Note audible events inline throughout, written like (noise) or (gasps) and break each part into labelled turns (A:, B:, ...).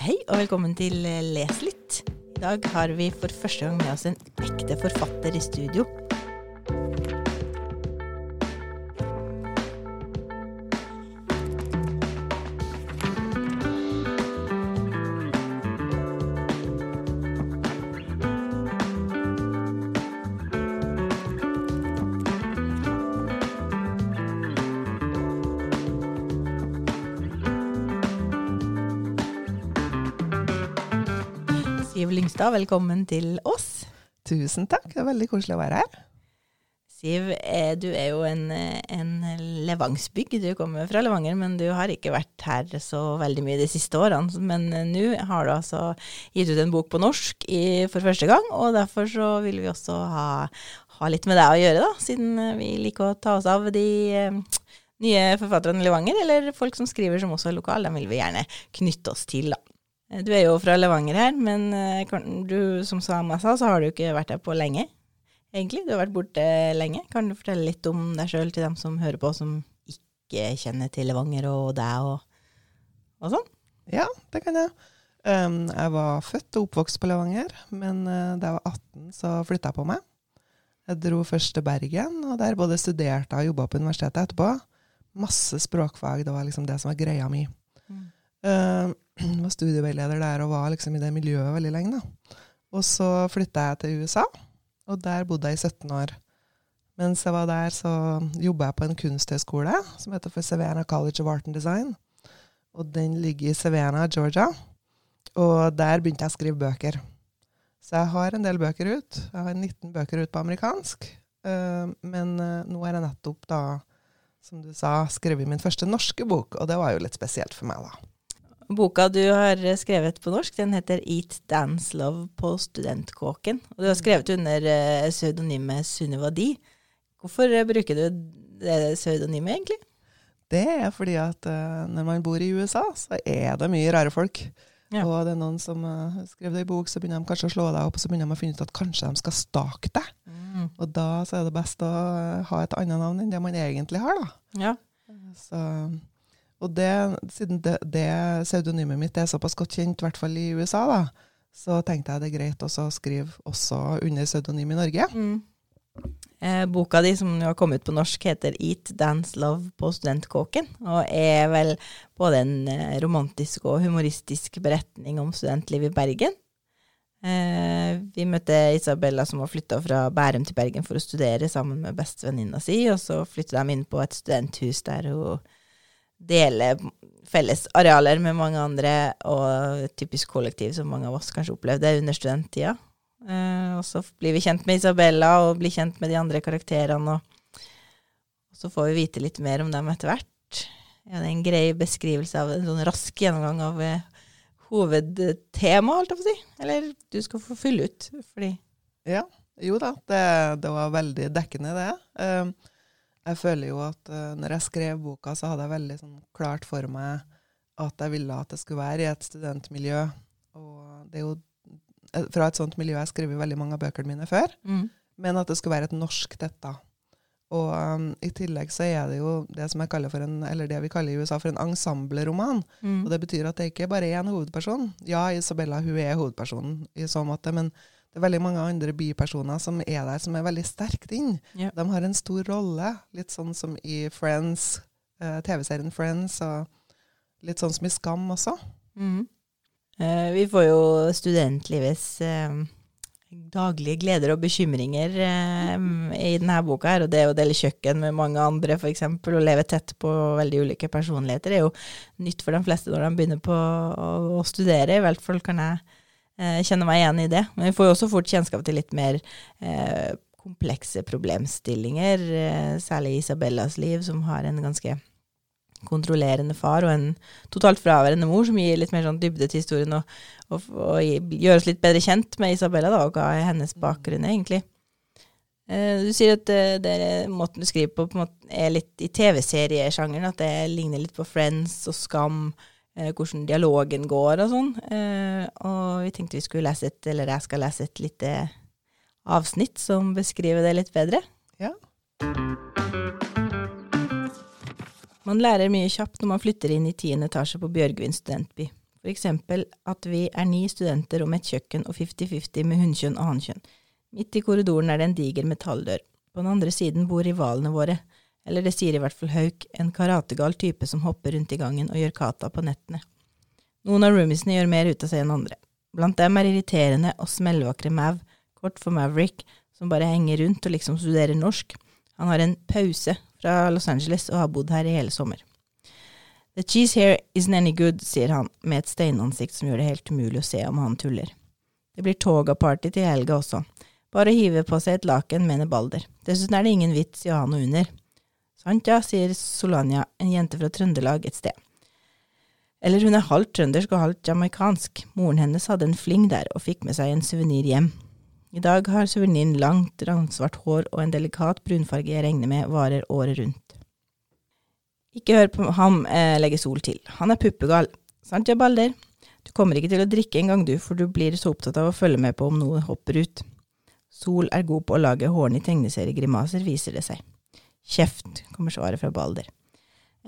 A: Hei og velkommen til Les litt. I dag har vi for første gang med oss en ekte forfatter i studio. Siv velkommen til oss.
B: Tusen takk, det er veldig koselig å være her.
A: Siv, eh, du er jo en, eh, en levangsbygg. Du kommer fra Levanger, men du har ikke vært her så veldig mye de siste årene. Men eh, nå har du altså gitt ut en bok på norsk i, for første gang, og derfor så vil vi også ha, ha litt med deg å gjøre, da. Siden vi liker å ta oss av de nye forfatterne i Levanger, eller folk som skriver som også er lokale. Dem vil vi gjerne knytte oss til, da. Eh, Du er jo fra Levanger her, men eh, du, som Sama sa, så har du ikke vært her på lenge. Egentlig, du har vært borte lenge. Kan du fortelle litt om deg sjøl til dem som hører på, som ikke kjenner til Levanger og deg og, og sånn?
B: Ja, det kan jeg. Um, jeg var født og oppvokst på Levanger, men uh, da jeg var 18 så flytta jeg på meg. Jeg dro først til Bergen, og der både studerte og jobba på universitetet etterpå. Masse språkfag, det var liksom det som var greia mi.
A: Mm.
B: Uh, (clears throat) var studieveileder der og var liksom i det miljøet veldig lenge. Da. Og så flytta jeg til USA, og der bodde jeg i 17 år. Mens jeg var der, så jobba jeg på en kunsthøgskole som heter for Savannah College of Art and Design. Og den ligger i Savannah, Georgia. Og der begynte jeg å skrive bøker. Så jeg har en del bøker ut. Jeg har 19 bøker ut på amerikansk. Eh, men eh, nå er jeg nettopp, da, som du sa, skrevet min første norske bok, og det var jo litt spesielt for meg, da.
A: Boka du har skrevet på norsk, den heter Eat, Dance, Love på Studentkåken. Og du har skrevet under eh, pseudonymet Sunniva Di. Hvorfor eh, bruker du det pseudonymet, egentlig?
B: Det er fordi at uh, når man bor i USA, så er det mye rare folk.
A: Ja.
B: Og det er noen som uh, skrev det i bok, så begynner de kanskje å slå deg opp, og så begynner de å finne ut at kanskje de skal stake deg.
A: Mm.
B: Og da så er det best å uh, ha et annet navn enn det man egentlig har, da.
A: Ja.
B: Så, og det, siden det, det pseudonymet mitt er såpass godt kjent, i hvert fall i USA, da, så tenkte jeg det er greit også å skrive også under pseudonym i Norge.
A: Mm. Eh, boka di som har kommet ut på norsk heter Eat, Dance, Love på Studentkåken, og er vel både en eh, romantisk og humoristisk beretning om studentlivet i Bergen. Eh, vi møtte Isabella som har flytta fra Bærum til Bergen for å studere sammen med bestevenninna si, og så flytta de inn på et studenthus der hun deler felles arealer med mange andre, og et typisk kollektiv som mange av oss kanskje opplevde under studenttida. Uh, og så blir vi kjent med Isabella og blir kjent med de andre karakterene. Og, og så får vi vite litt mer om dem etter hvert. Ja, det er en grei beskrivelse av en sånn rask gjennomgang av uh, hovedtema, holdt jeg på å si. Eller du skal få fylle ut, fordi
B: Ja, jo da, det, det var veldig dekkende det. Um, jeg føler jo at uh, når jeg skrev boka, så hadde jeg veldig sånn, klart for meg at jeg ville at det skulle være i et studentmiljø. Og det er jo eh, fra et sånt miljø jeg har skrevet veldig mange av bøkene mine før.
A: mm.
B: Men at det skulle være et norsk dette. Og um, i tillegg så er det jo det som jeg kaller for en, eller det vi kaller i USA for en ensembleroman.
A: Mm.
B: Og det betyr at det ikke bare er én hovedperson. Ja, Isabella hun er hovedpersonen i så måte, men det er veldig mange andre bipersoner som er der, som er veldig sterkt inn.
A: Yeah.
B: De har en stor rolle, litt sånn som i Friends, eh, TV-serien Friends, og litt sånn som i Skam også.
A: Mm. Eh, vi får jo studentlivets eh, daglige gleder og bekymringer eh, i denne boka. her, og Det å dele kjøkken med mange andre, f.eks., og leve tett på veldig ulike personligheter, er jo nytt for de fleste når de begynner på å, å studere. I hvert fall kan jeg eh, kjenner meg igjen i det. Men vi får jo også fort kjennskap til litt mer eh, komplekse problemstillinger, eh, særlig Isabellas liv, som har en ganske kontrollerende far og en totalt fraværende mor, som gir litt mer sånn dybde til historien og, og, og gjør oss litt bedre kjent med Isabella, da, og hva er hennes bakgrunn, egentlig. Eh, du sier at eh, det måten du skriver på, på måte, er litt i TV-seriesjangeren, at det ligner litt på Friends og Skam, hvordan dialogen går og sånn. Eh, og vi tenkte vi skulle lese et, eller jeg skal lese et lite avsnitt som beskriver det litt bedre.
B: Ja.
A: Man lærer mye kjapt når man flytter inn i tiende etasje på Bjørgvin studentby. For eksempel at vi er ni studenter om et kjøkken og 50-50 med hunnkjønn og hannkjønn. Midt i korridoren er det en diger metalldør. På den andre siden bor rivalene våre, eller det sier i hvert fall Hauk, en karategal type som hopper rundt i gangen og gjør kata på nettene. Noen av roomiesene gjør mer ut av seg enn andre. Blant dem er irriterende og smellvakre Mav, kort for Maverick, som bare henger rundt og liksom studerer norsk. Han har en pause fra Los Angeles og har bodd her i hele sommer. The cheese here isn't any good, sier han med et steinansikt som gjør det helt umulig å se om han tuller. Det blir toga-party til helga også. Bare å hive på seg et laken, mener Balder. Dessuten er det ingen vits i å ha noe under. Sant ja, sier Solania, en jente fra Trøndelag et sted. Eller hun er halvt trøndersk og halvt jamaicansk. Moren hennes hadde en fling der og fikk med seg en suvenir hjem. I dag har suveniren langt, ransvart hår og en delikat brunfarge jeg regner med varer året rundt. Ikke hør på ham, eh, legge Sol til. Han er puppegal. Sant ja, Balder? Du kommer ikke til å drikke engang, du, for du blir så opptatt av å følge med på om noe hopper ut. Sol er god på å lage hårene i tegneseriegrimaser, viser det seg. Kjeft, kommer svaret fra Balder.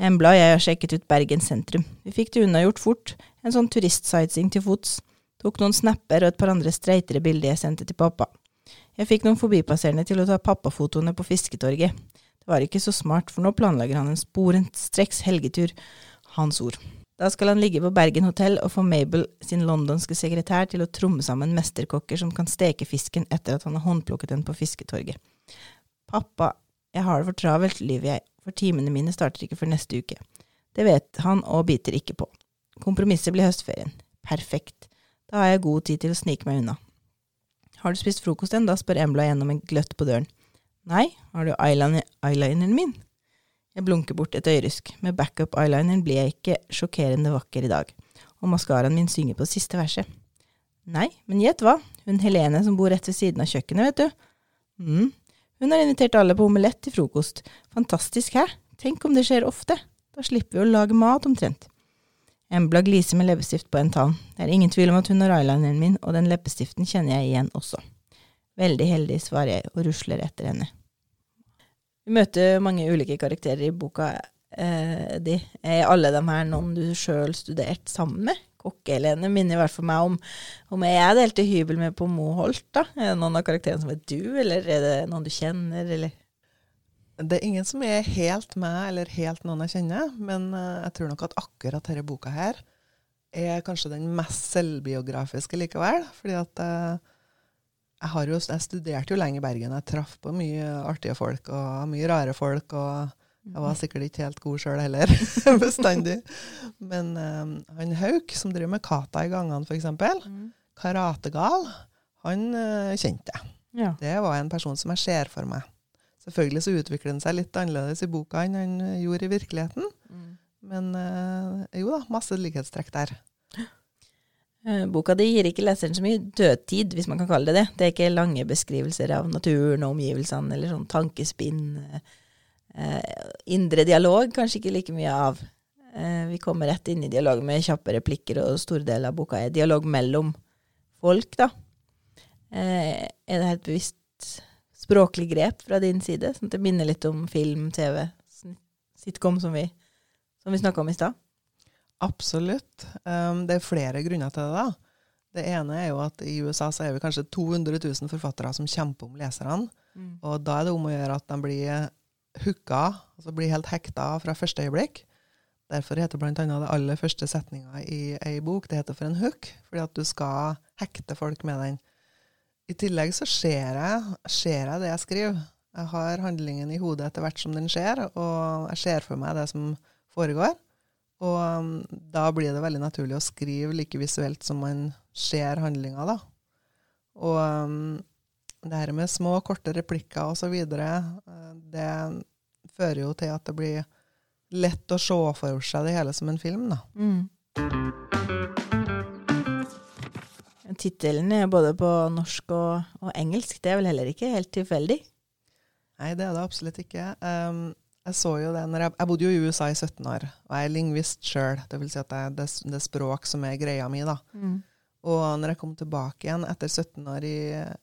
A: Embla og jeg har sjekket ut Bergen sentrum. Vi fikk det unnagjort fort, en sånn turistsightseeing til fots. Tok noen snapper og et par andre streitere bilder jeg sendte til pappa. Jeg fikk noen forbipasserende til å ta pappafotoene på Fisketorget. Det var ikke så smart, for nå planlegger han en sporenstreks helgetur. Hans ord. Da skal han ligge på Bergen hotell og få Mabel, sin londonske sekretær, til å tromme sammen mesterkokker som kan steke fisken etter at han har håndplukket den på Fisketorget. Pappa, jeg har det for travelt, lyver jeg, for timene mine starter ikke før neste uke. Det vet han og biter ikke på. Kompromisset blir høstferien. Perfekt. Da har jeg god tid til å snike meg unna. Har du spist frokost ennå? spør Embla gjennom en gløtt på døren. Nei, har du eyelineren min? Jeg blunker bort et øyrysk. Med backup-eyelineren blir jeg ikke sjokkerende vakker i dag, og maskaraen min synger på siste verset. Nei, men gjett hva, hun Helene som bor rett ved siden av kjøkkenet, vet du. mm. Hun har invitert alle på omelett til frokost. Fantastisk, hæ? Tenk om det skjer ofte. Da slipper vi å lage mat, omtrent. Embla gliser med leppestift på en tann. Det er ingen tvil om at hun har eyelineren min, og den leppestiften kjenner jeg igjen også. Veldig heldig, svarer jeg og rusler etter henne. Vi møter mange ulike karakterer i boka eh, di. Er alle de her noen du sjøl studerte sammen med? Kokke-Helene minner i hvert fall meg om om jeg delte hybel med på Moholt. da. Er det noen av karakterene som er du, eller er det noen du kjenner, eller?
B: Det er ingen som er helt meg, eller helt noen jeg kjenner. Men uh, jeg tror nok at akkurat denne boka her er kanskje den mest selvbiografiske likevel. Fordi at jeg jeg, jo, jeg, studerte jo lenge i Bergen. Jeg traff på mye artige folk og mye rare folk. og jeg var sikkert ikke helt god sjøl heller, (laughs) bestandig. Men um, han Hauk, som driver med kata i gangene, f.eks., mm. karategal, han uh, kjente jeg. Ja. Det var en person som jeg ser for meg. Selvfølgelig så utvikler han seg litt annerledes i boka enn han gjorde i virkeligheten. Mm. Men uh, jo da, masse likhetstrekk der. (gasps)
A: Eh, boka di gir ikke leseren så mye dødtid, hvis man kan kalle det det. Det er ikke lange beskrivelser av naturen og omgivelsene, eller sånn tankespinn. Eh, indre dialog kanskje ikke like mye av. Eh, vi kommer rett inn i dialog med kjappe replikker, og stor del av boka er dialog mellom folk, da. Eh, er det et bevisst språklig grep fra din side, sånn at det minner litt om film, TV, sitcom, som vi, som vi snakka om i stad?
B: Absolutt. Um, det er flere grunner til det. da. Det ene er jo at i USA så er vi kanskje 200 000 forfattere som kjemper om leserne. Mm. Og da er det om å gjøre at de blir hooka, altså blir helt hekta fra første øyeblikk. Derfor heter bl.a. det aller første setninga i ei bok det heter for en hook, fordi at du skal hekte folk med den. I tillegg så ser jeg, ser jeg det jeg skriver. Jeg har handlingen i hodet etter hvert som den skjer, og jeg ser for meg det som foregår. Og um, da blir det veldig naturlig å skrive like visuelt som man ser handlinga, da. Og um, det her med små, korte replikker osv., uh, det fører jo til at det blir lett å se for seg det hele som en film, da. Mm.
A: Tittelen er både på norsk og, og, engelsk. Det er vel heller ikke helt tilfeldig?
B: Nei, det er det absolutt ikke. Um, jeg så jo det når jeg, jeg bodde jo i USA i 17 år, og jeg er lingvist sjøl. Det vil si at det er det, det, språk som er greia mi, da. Mm. Og når jeg kom tilbake igjen etter 17 år i,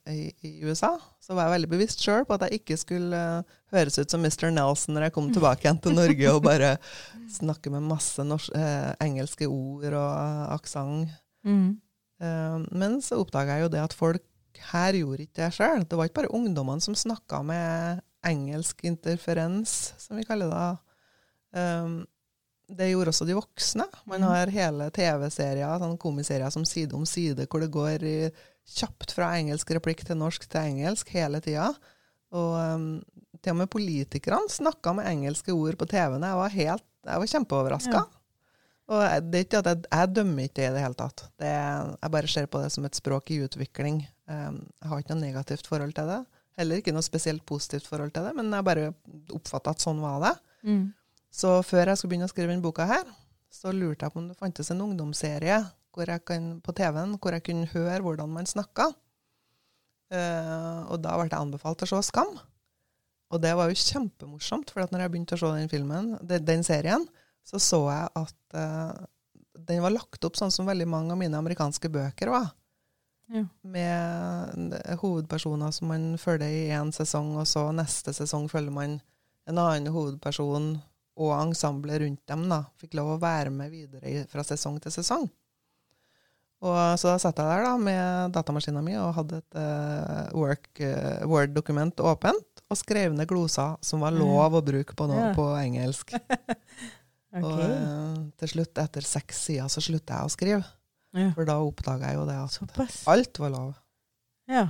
B: i, i USA, så var jeg veldig bevisst sjøl på at jeg ikke skulle uh, høres ut som Mr. Nelson når jeg kom tilbake igjen til Norge og bare (laughs) snakke med masse norsk, eh, engelske ord og uh, aksent.
A: Mm.
B: Uh, men så oppdaga jeg jo det at folk her gjorde ikke det sjøl. Det var ikke bare ungdommene som snakka med engelsk interferens, som vi kaller det. Um, det gjorde også de voksne. Man
A: Mhm.
B: har hele TV-serier, sånn komiserier som Side om side, hvor det går kjapt fra engelsk replikk til norsk til engelsk hele tida. Og um, til og med politikerne snakka med engelske ord på TV-en. Jeg var, helt, jeg var kjempeoverraska.
A: Ja.
B: Og det er ikke at jeg, jeg dømmer ikke det i det hele tatt. Det, jeg bare ser på det som et språk i utvikling. Um, jeg har ikke noe negativt forhold til det. Heller ikke noe spesielt positivt forhold til det, men jeg bare oppfatta at sånn var det.
A: Mm.
B: Så før jeg skulle begynne å skrive denne boka her, så lurte jeg på om det fantes en ungdomsserie hvor jeg kan, på TV-en hvor jeg kunne høre hvordan man snakka. Eh, og da ble jeg anbefalt å se Skam. Og det var jo kjempemorsomt, for at når jeg begynte å se den filmen, den, den serien, så så jeg at eh, den var lagt opp sånn som veldig mange av mine amerikanske bøker var.
A: Ja.
B: Med hovedpersoner som man følger i én sesong, og så neste sesong følger man en annen hovedperson og ensemblet rundt dem. da, Fikk lov å være med videre fra sesong til sesong. Og Så da satt jeg der da med datamaskinen min og hadde et uh, work, eh, Word-dokument åpent, og skrev ned gloser som var lov å bruke på, noe,
A: Ja.
B: på engelsk. (laughs)
A: okay.
B: Og uh, til slutt, etter seks sider, så slutta jeg å skrive.
A: ja.
B: For da oppdaga jeg jo det at
A: Såpass.
B: alt var lov.
A: Ja.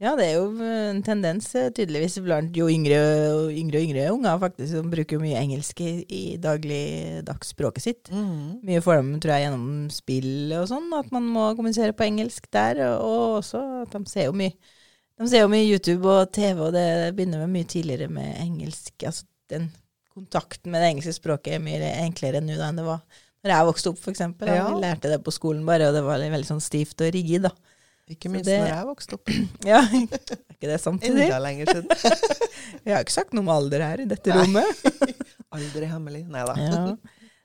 A: Ja, det er jo en tendens eh, tydeligvis blant jo yngre og yngre, yngre unger faktisk, som bruker mye engelsk i, i dagligdagsspråket sitt.
B: Mm.
A: Mye for dem, tror jeg, gjennom spill og sånn, at man må kommunisere på engelsk der. Og også at de ser jo mye De ser jo mye YouTube og TV, og det begynner med mye tidligere med engelsk. Altså den kontakten med det engelske språket er mye enklere nå da enn det var når jeg vokste opp, eksempel.
B: Ja.
A: Vi lærte det på skolen bare, og det var veldig sånn stivt og rigid, da.
B: Ikke minst
A: det-
B: når jeg vokste opp. (clears throat)
A: Ja, er ikke det samtidig?
B: Enda lenger siden. (laughs)
A: Jeg har ikke sagt noe om alder her i dette rommet. (laughs)
B: Aldri hemmelig. Nei da.
A: Ja.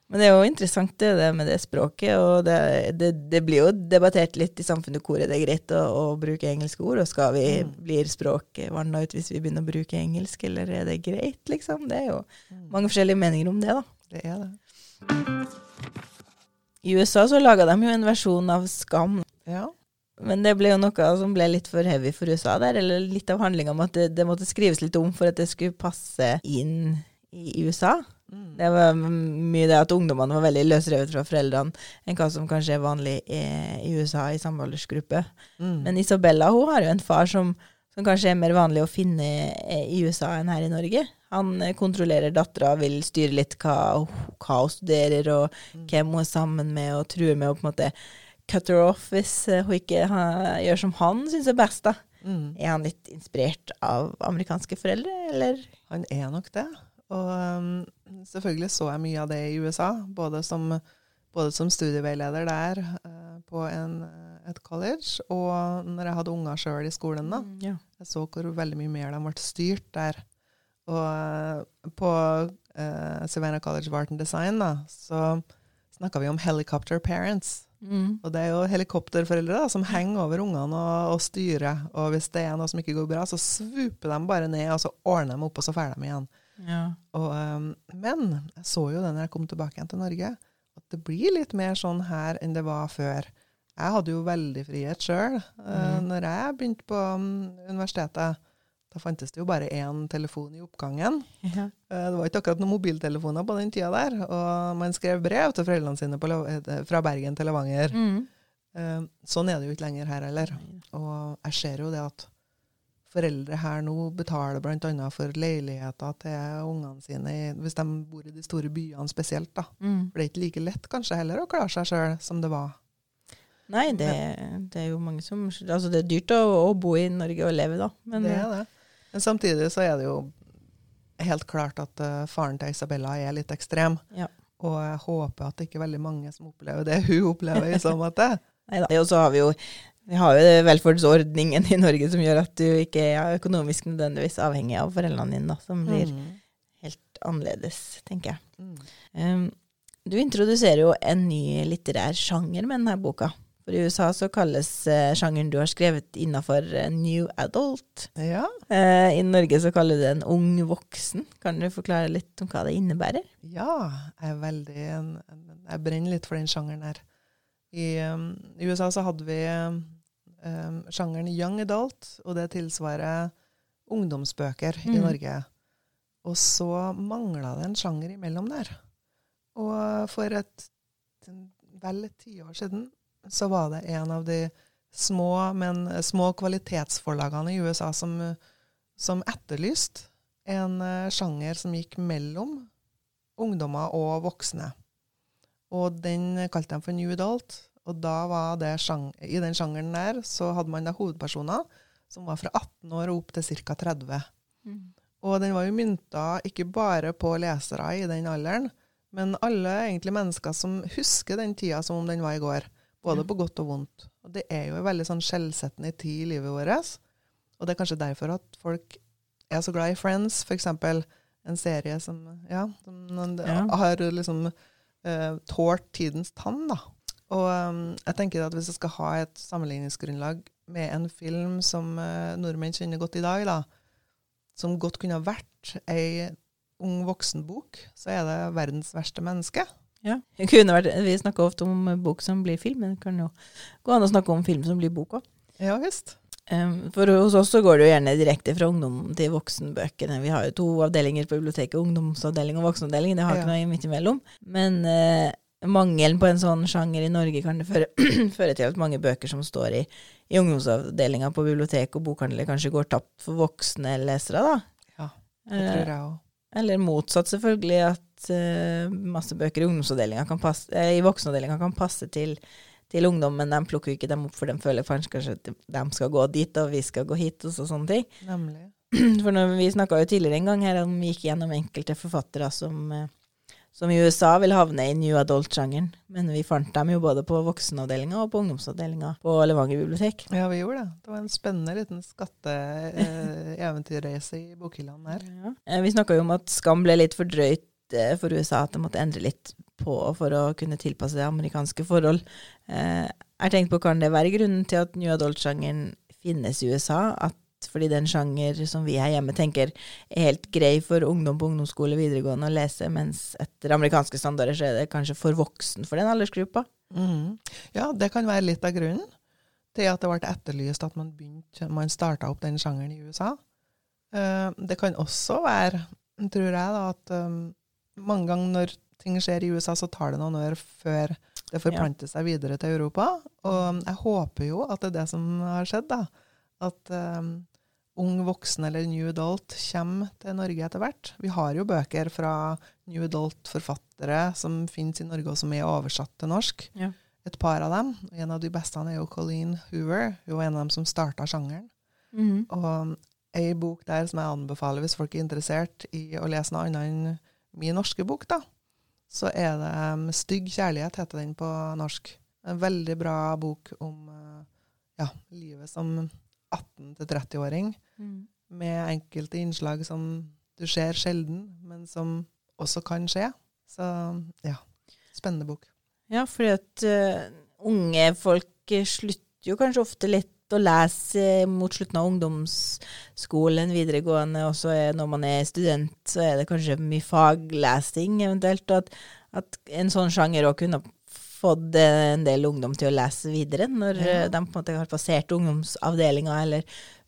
A: Men det er jo interessant det, det med det språket, og det, det, det blir jo debattert litt i samfunnet hvor er det greit å, å bruke engelske ord, og skal vi,
B: Mm.
A: blir språket vanna ut hvis vi begynner å bruke engelsk, eller er det greit, liksom? Det er jo
B: Mm.
A: mange forskjellige meninger om det, da.
B: Det er det.
A: I USA så laga de jo en versjon av Skam,
B: Ja.
A: Men det ble jo noe som ble litt for heavy for USA der, eller litt av handlinga om at det, det måtte skrives litt om for at det skulle passe inn i USA.
B: Mm.
A: Det var mye det at ungdommene var veldig løsrevet fra foreldrene enn hva som kanskje er vanlig i, i USA i samme aldersgruppe.
B: Mm.
A: Men Isabella hun har jo en far som, som kanskje er mer vanlig å finne i USA enn her i Norge. Han eh, kontrollerer dattera, vil styre litt hva, hva hun studerer, og
B: Mm.
A: hvem hun er sammen med, og truer med å på en måte cut her off hvis eh, hun ikke ha, gjør som han syns er best. da.
B: Mm.
A: Er han litt inspirert av amerikanske foreldre, eller?
B: Han er nok det. Og um, selvfølgelig så jeg mye av det i USA, både som, både som studieveileder der uh, på en, et college, og når jeg hadde unger sjøl i skolen. da.
A: Mm, Ja.
B: Jeg så hvor veldig mye mer de ble styrt der. Og uh, på uh, Savannah College of Art and Design da, så snakka vi om helicopter parents.
A: Mm.
B: Og det er jo helikopterforeldre da, som henger over ungene og, og styrer. Og hvis det er noe som ikke går bra, så svuper de bare ned, og så ordner de opp, og så drar de igjen.
A: Ja.
B: Og, um, men jeg så jo det når jeg kom tilbake igjen til Norge, at det blir litt mer sånn her enn det var før. Jeg hadde jo veldig frihet sjøl. Uh,
A: Mm.
B: når jeg begynte på um, universitetet, da fantes det jo bare én telefon i oppgangen. (laughs)
A: Ja.
B: Uh, det var ikke akkurat noen mobiltelefoner på den tida der. Og man skrev brev til foreldrene sine på, eh, fra Bergen til Levanger.
A: Mm.
B: Uh, sånn er det jo ikke lenger her heller. Og jeg ser jo det at foreldre her nå betaler bl.a. for leiligheter til ungene sine, hvis de bor i de store byene spesielt. da.
A: Mm.
B: For det er ikke like lett kanskje heller å klare seg sjøl som det var.
A: Nei, det, det er jo mange som Altså, det er dyrt å, å bo i Norge og leve, da. Men
B: det er det. Men samtidig så er det jo helt klart at uh, faren til Isabella er litt ekstrem.
A: Ja.
B: Og jeg håper at det ikke er veldig mange som opplever det hun opplever i så måte. (laughs)
A: Neida. Og så har vi jo vi har jo velferdsordningen i Norge som gjør at du ikke er økonomisk nødvendigvis avhengig av foreldrene dine, da, som blir
B: Mm.
A: helt annerledes, tenker jeg.
B: Mm.
A: Um, du introduserer jo en ny litterær sjanger med denne boka. For i USA så kalles eh, sjangeren du har skrevet innafor eh, new adult.
B: Ja.
A: Eh, I Norge så kaller du det en ung voksen. Kan du forklare litt om hva det innebærer?
B: ja, jeg er veldig Jeg brenner litt for den sjangeren her. I, um, i USA så hadde vi um, sjangeren young adult, og det tilsvarer ungdomsbøker i
A: Mm.
B: Norge. Og så mangla det en sjanger imellom der. Og for et vel et tiår siden så var det en av de små, men små kvalitetsforlagene i USA som, som etterlyste en eh, sjanger som gikk mellom ungdommer og voksne. Og den kalte de for New Adult. Og da var det sjang i den sjangeren der så hadde man da hovedpersoner som var fra 18 år og opp til ca. 30. Og den var jo mynta ikke bare på lesere i den alderen, men alle egentlig mennesker som husker den tida som om den var i går. Både på godt og vondt. Og det er jo en veldig sånn skjellsettende tid i livet vårt. Og det er kanskje derfor at folk er så glad i Friends, f.eks. En serie som, ja, som
A: Ja.
B: har liksom uh, tålt tidens tann, da. Og um, jeg tenker at hvis jeg skal ha et sammenligningsgrunnlag med en film som uh, nordmenn kjenner godt i dag, da, som godt kunne ha vært ei ung voksenbok, så er det 'Verdens verste menneske'.
A: Ja. Vært, vi snakker ofte om eh, bok som blir film, men det kan jo gå an å snakke om film som blir bok òg.
B: Ja visst.
A: For hos oss så går det jo gjerne direkte fra ungdom til voksenbøkene. Vi har jo to avdelinger på biblioteket, ungdomsavdeling og voksenavdeling. Det har ikke
B: Ja.
A: noe midt imellom. Men uh, mangelen på en sånn sjanger i Norge kan det føre, (clears throat) føre til at mange bøker som står i, i ungdomsavdelinga på bibliotek og bokhandler, kanskje går tapt for voksne lesere, da.
B: Ja, Det
A: Eh,
B: tror jeg òg.
A: eller motsatt, selvfølgelig, at eh, masse bøker i kan passe, eh, i voksenavdelinga kan passe til, til ungdom, men de plukker jo ikke dem opp, for de føler kanskje, at de skal gå dit, og vi skal gå hit, og så, sånne ting.
B: Nemlig. (clears throat)
A: For når vi snakka jo tidligere en gang her om vi gikk gjennom enkelte forfattere som, eh, som i USA vil havne i new adult-sjangeren, men vi fant dem jo både på voksenavdelinga og på ungdomsavdelinga på Levanger bibliotek.
B: Ja, vi gjorde det. Det var en spennende liten skatteeventyrreise (laughs) i bokhyllene der.
A: Ja. Eh, Vi snakka jo om at Skam ble litt for drøyt eh, for USA, at de måtte endre litt på for å kunne tilpasse det amerikanske forhold. Eh, Jeg har tenkt på, kan det være grunnen til at new adult-sjangeren finnes i USA? At fordi det er sjanger som vi her hjemme tenker er helt grei for ungdom på ungdomsskole videregående å lese, mens etter amerikanske standarder så er det kanskje for voksen for den aldersgruppa?
B: Mm. Ja, det kan være litt av grunnen til at det ble etterlyst at man, begynte, man starta opp den sjangeren i USA. Eh, det kan også være, tror jeg, da, at um, mange ganger når ting skjer i USA, så tar det noen år før det forplanter seg videre til Europa. Og jeg håper jo at det er det som har skjedd, da. At um, ung voksen eller new adult kommer til Norge etter hvert. Vi har jo bøker fra new adult-forfattere som finnes i Norge, og som er oversatt til norsk.
A: Ja.
B: Et par av dem. En av de beste er jo Colleen Hoover. Hun var en av dem som starta sjangeren. Og ei bok der som jeg anbefaler hvis folk er interessert i å lese noe annet enn min norske bok, da, så er det um, 'Stygg kjærlighet', heter den på norsk. En veldig bra bok om uh, ja, livet som 18-30-åring, med enkelte innslag som du ser sjelden, men som også kan skje. Så ja, spennende bok.
A: Ja, fordi at uh, unge folk eh, slutter jo kanskje ofte litt å lese mot slutten av ungdomsskolen, videregående, og så når man er student, så er det kanskje mye faglesing eventuelt, og at, at en sånn sjanger òg kunne fått eh, en del ungdom til å lese videre, når
B: Ja.
A: eh, de på en måte har passert ungdomsavdelinga, eller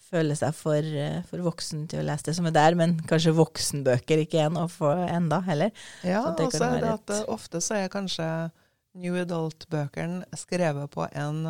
A: føler seg for, eh, for voksen til å lese det som er der, men kanskje voksenbøker ikke er noe for enda heller.
B: Ja, og så er det at
A: et-
B: ofte så er kanskje New Adult-bøkene skrevet på en,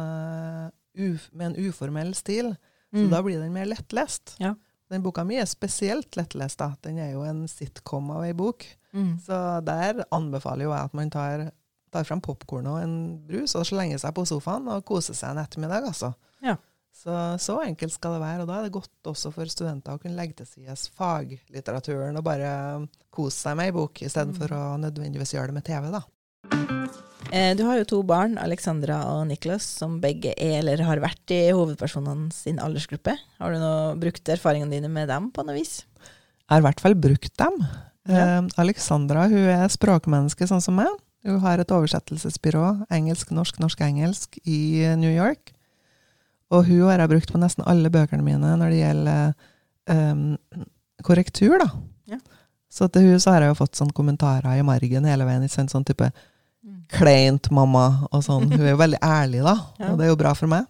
B: med en uformell stil, så
A: Mm.
B: da blir den mer lettlest.
A: Ja.
B: Den boka mi er spesielt lettlest, da. Den er jo en sitcom av ei bok.
A: Mm.
B: Så der anbefaler jo jeg at man tar, tar fram popkorn og en brus og slenger seg på sofaen og koser seg en ettermiddag, altså.
A: Ja.
B: Så, så enkelt skal det være, og da er det godt også for studenter å kunne legge til side faglitteraturen og bare kose seg med ei bok, istedenfor
A: Mm.
B: å nødvendigvis gjøre det med TV, da.
A: Eh, Du har jo to barn, Alexandra og Niklas, som begge er eller har vært i hovedpersonene sin aldersgruppe. Har du noe, brukt erfaringene dine med dem på noe vis?
B: Jeg har i hvert fall brukt dem.
A: Ja.
B: Eh, Alexandra hun er språkmenneske sånn som meg. Hun har et oversettelsesbyrå, engelsk, norsk, norsk-engelsk, i New York. Og hun har jeg brukt på nesten alle bøkene mine når det gjelder eh, korrektur, da.
A: Ja.
B: Så til hun så har jeg jo fått sånne kommentarer i margen hele veien. i? Sånn type. 'Kleint, mamma' og sånn. Hun er jo veldig ærlig, da. (laughs)
A: Ja.
B: Og det er jo bra for meg.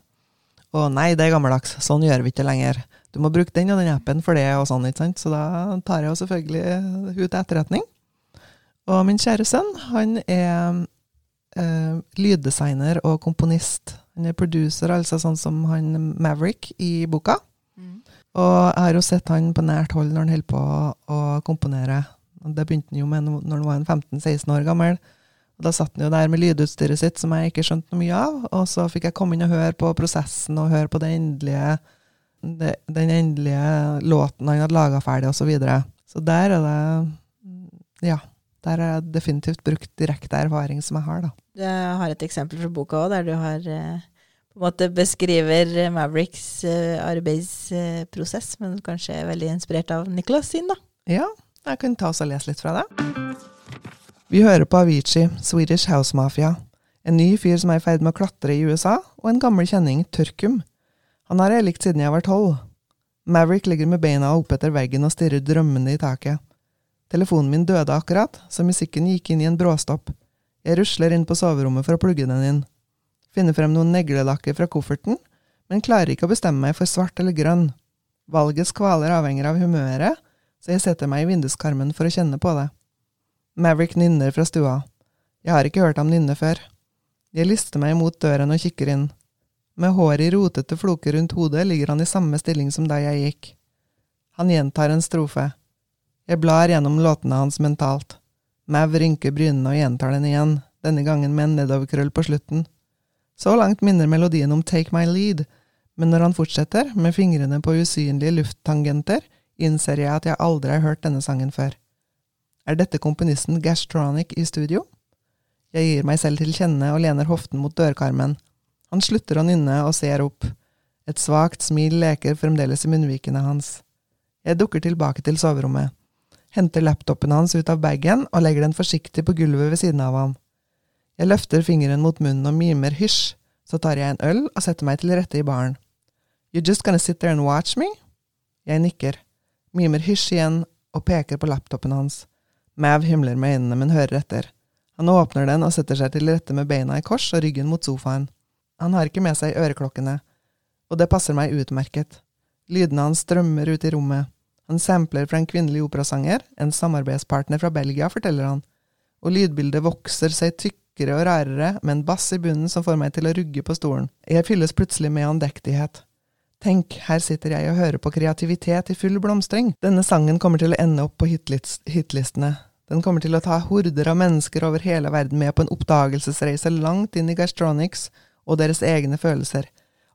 B: Og nei, det er gammeldags. Sånn gjør vi ikke lenger. Du må bruke den og den appen for det, og sånn, ikke sant. Så da tar jeg jo selvfølgelig hun til etterretning. Og min kjære sønn, han er eh, lyddesigner og komponist. Han er producer, altså sånn som han Maverick i boka.
A: Mm.
B: Og jeg har jo sett han på nært hold når han holder på å, komponere. Det begynte han jo med når han var 15-16 år gammel. Og Da satt han jo der med lydutstyret sitt som jeg ikke skjønte noe mye av. Og så fikk jeg komme inn og høre på prosessen og høre på den endelige, den endelige låten han hadde laga ferdig, osv. Så, videre. så der er det Ja. Der har jeg definitivt brukt direkte erfaring som jeg har, da.
A: Jeg har et eksempel fra boka òg, der du har eh, på en måte beskriver Mavericks eh, arbeidsprosess, men kanskje er veldig inspirert av Nicholas sin, da.
B: Ja, jeg kan ta oss og lese litt fra det. Vi hører på Avicii, Swedish House Mafia. En ny fyr som er i ferd med å klatre i USA, og en gammel kjenning, Tørkum. Han har jeg likt siden jeg var tolv. Maverick ligger med beina opp etter veggen og stirrer drømmende i taket. Telefonen min døde akkurat, så musikken gikk inn i en bråstopp. Jeg rusler inn på soverommet for å plugge den inn. Finner frem noen neglelakker fra kofferten, men klarer ikke å bestemme meg for svart eller grønn. Valgets kvaler avhenger av humøret, så jeg setter meg i vinduskarmen for å kjenne på det. Maverick nynner fra stua. Jeg har ikke hørt ham nynne før. Jeg lister meg mot døren og kikker inn. Med håret i rotete floker rundt hodet ligger han i samme stilling som da jeg gikk. Han gjentar en strofe. Jeg blar gjennom låtene hans mentalt. Mav rynker brynene og gjentar den igjen, denne gangen med en nedoverkrøll på slutten. Så langt minner melodien om Take My Lead, men når han fortsetter, med fingrene på usynlige lufttangenter, innser jeg at jeg aldri har hørt denne sangen før. Er dette komponisten Gastronic i studio? Jeg gir meg selv til kjenne og lener hoften mot dørkarmen. Han slutter å nynne og ser opp. Et svakt smil leker fremdeles i munnvikene hans. Jeg dukker tilbake til soverommet, henter laptopen hans ut av bagen og legger den forsiktig på gulvet ved siden av ham. Jeg løfter fingeren mot munnen og mimer hysj, så tar jeg en øl og setter meg til rette i baren. You just gonna sit there and watch me? Jeg nikker, mimer hysj igjen og peker på laptopen hans. Mav himler med øynene, men hører etter. Han åpner den og setter seg til rette med beina i kors og ryggen mot sofaen. Han har ikke med seg øreklokkene, og det passer meg utmerket. Lydene hans strømmer ut i rommet. Han sampler fra en kvinnelig operasanger, en samarbeidspartner fra Belgia, forteller han, og lydbildet vokser seg tykkere og rarere, med en bass i bunnen som får meg til å rugge på stolen. Jeg fylles plutselig med andektighet. Tenk, her sitter jeg og hører på kreativitet i full blomstring. Denne sangen kommer til å ende opp på hitlist hitlistene. Den kommer til å ta horder av mennesker over hele verden med på en oppdagelsesreise langt inn i Gastronics og deres egne følelser.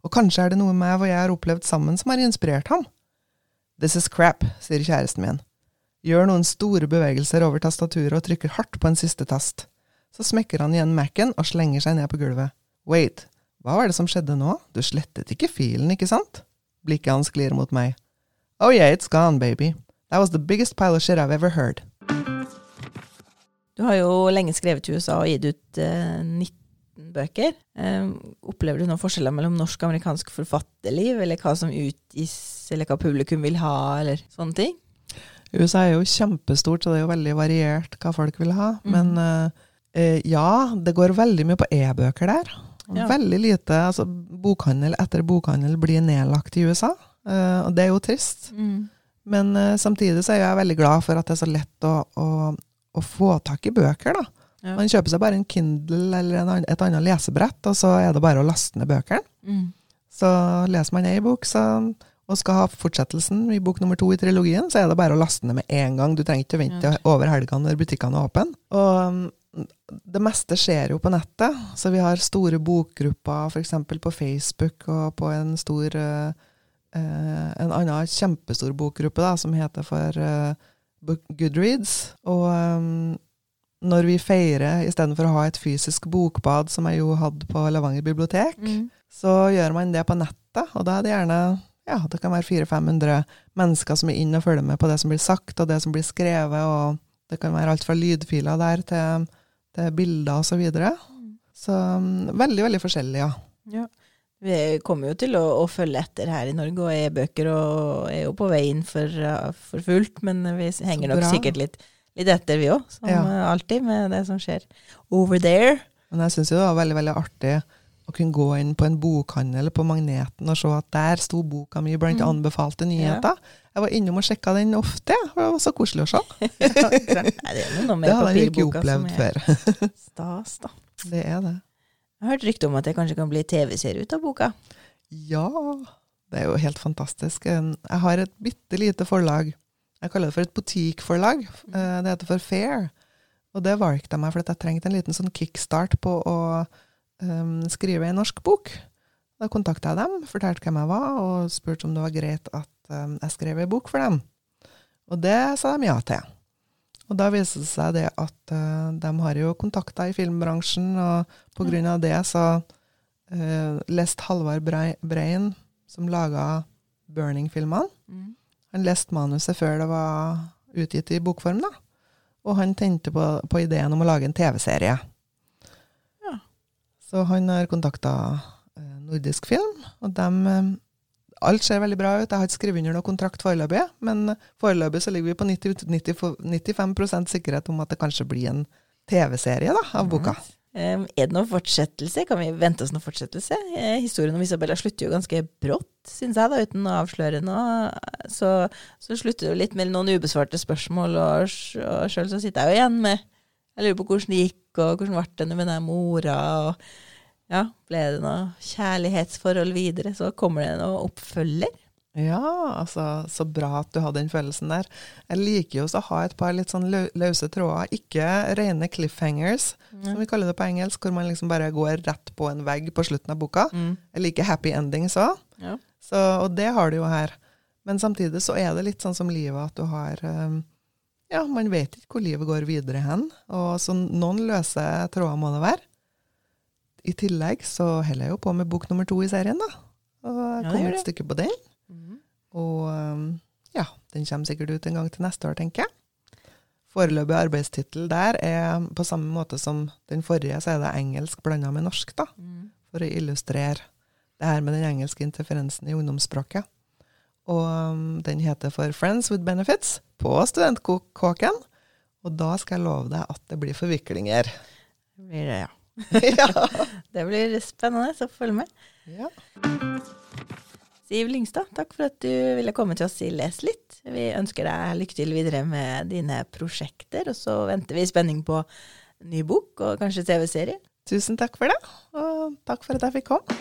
B: Og kanskje er det noe med hva jeg har opplevd sammen som har inspirert ham? This is crap, sier kjæresten min. Gjør noen store bevegelser over tastaturet og trykker hardt på en siste tast. Så smekker han igjen Mac-en og slenger seg ned på gulvet. Wait, hva var det som skjedde nå? Du slettet ikke filen, ikke sant? Blikket hans glir mot meg. Oh yeah, it's gone, baby. That was the biggest pile of shit I've ever heard.
A: Du har jo lenge skrevet i USA og gitt ut eh, 19 bøker. Eh, opplever du noen forskjeller mellom norsk og amerikansk forfatterliv, eller hva som utgis, eller hva publikum vil ha, eller sånne ting?
B: USA er jo kjempestort, så det er jo veldig variert hva folk vil ha.
A: Mm.
B: Men eh, eh, ja, det går veldig mye på e-bøker der.
A: Ja.
B: Veldig lite altså Bokhandel etter bokhandel blir nedlagt i USA, eh, og det er jo trist. Men eh, samtidig så er jeg veldig glad for at det er så lett å, å, å få tak i bøker, da.
A: Ja.
B: Man kjøper seg bare en Kindle eller en et annet lesebrett, og så er det bare å laste ned bøkene.
A: Mm.
B: Så leser man ei bok så, og skal ha fortsettelsen i bok nummer to i trilogien, så er det bare å laste ned med en gang. Du trenger ikke å vente
A: Ja.
B: over helga når butikkene er åpne. Og um, det meste skjer jo på nettet, så vi har store bokgrupper f.eks. på Facebook og på en stor uh, eh, En annen kjempestor bokgruppe da, som heter for Book- Goodreads. Og um, når vi feirer, istedenfor å ha et fysisk bokbad, som jeg jo hadde på Levanger bibliotek,
A: Mm.
B: så gjør man det på nettet, og da er det gjerne ja, det kan være 400-500 mennesker som er inne og følger med på det som blir sagt, og det som blir skrevet, og det kan være alt fra lydfiler der til, til bilder og så videre. Så um, veldig, veldig forskjellig, ja.
A: Ja. Vi kommer jo til å, å følge etter her i Norge, og e-bøker og er jo på vei inn for, for fullt. Men vi henger nok sikkert litt, litt etter, vi òg, som
B: Ja.
A: uh, alltid med det som skjer over there.
B: Men jeg syns jo det var veldig, veldig artig å kunne gå inn på en bokhandel på Magneten og se at der sto boka mi blant
A: Mm.
B: anbefalte nyheter. Jeg var innom og sjekka den ofte, for det var så koselig å se. (laughs)
A: Det (laughs)
B: Det hadde jeg ikke opplevd før.
A: stas, da.
B: Det er det.
A: Jeg har hørt rykte om at det kanskje kan bli TV-serie ut av boka.
B: Ja, det er jo helt fantastisk. Jeg har et bitte lite forlag. Jeg kaller det for et butikkforlag. Eh, Det heter for Fair. Og det valgte jeg meg fordi jeg trengte en liten sånn kickstart på å um, skrive en norsk bok. Da kontakta jeg dem, fortalte hvem jeg var, og spurte om det var greit at um, jeg skrev en bok for dem. Og det sa de ja til. Og da viste det seg det at uh, de har jo kontakter i filmbransjen, og på grunn av det så uh, leste Halvard Brei- Brein, som laga Burning-filmene.
A: Mm.
B: Han leste manuset før det var utgitt i bokform, da. Og han tente på, på ideen om å lage en TV-serie.
A: Ja.
B: Så han har kontakta eh, Nordisk Film, og dem eh, Alt ser veldig bra ut. Jeg har ikke skrevet under noen kontrakt foreløpig, men foreløpig så ligger vi på 90, 90, 95% sikkerhet om at det kanskje blir en TV-serie av boka.
A: Um, er det noen fortsettelse? Kan vi vente oss noen fortsettelse? Eh, historien om Isabella slutter jo ganske brått, syns jeg, da, uten å avsløre noe. Så, så slutter det jo litt med noen ubesvarte spørsmål, og, og sjøl så sitter jeg jo igjen med Jeg lurer på hvordan det gikk, og hvordan ble det med den mora, og ja, ble det noe kjærlighetsforhold videre? Så kommer det noe oppfølger?
B: Ja, altså, så bra at du hadde den følelsen der. Jeg liker jo å ha et par litt sånn løse tråder, ikke rene cliffhangers, som vi kaller det på engelsk, hvor man liksom bare går rett på en vegg på slutten av boka.
A: Mm.
B: Jeg liker happy endings òg,
A: Ja.
B: og det har du jo her. Men samtidig så er det litt sånn som livet, at du har um, Ja, man vet ikke hvor livet går videre hen, og så noen løse tråder må det være. I tillegg så holder jeg jo på med bok nummer to i serien, da. Og jeg kom
A: gjør
B: et stykke på den.
A: Mm.
B: Og um, ja, den kommer sikkert ut en gang til neste år, tenker jeg. Foreløpig arbeidstittel der er på samme måte som den forrige, så er det engelsk blanda med norsk, da.
A: Mm.
B: For å illustrere det her med den engelske interferensen i ungdomsspråket. Og um, den heter for Friends with Benefits på Studentkåken. Og da skal jeg love deg at det blir forviklinger.
A: Det blir det, ja. (laughs)
B: ja. (laughs)
A: Det blir spennende, så følg med.
B: ja.
A: Siv Lyngstad, takk for at du ville komme til oss i Les litt. Vi ønsker deg lykke til videre med dine prosjekter, og så venter vi i spenning på ny bok og kanskje TV-serie.
B: Tusen takk for det, og takk for at jeg fikk komme.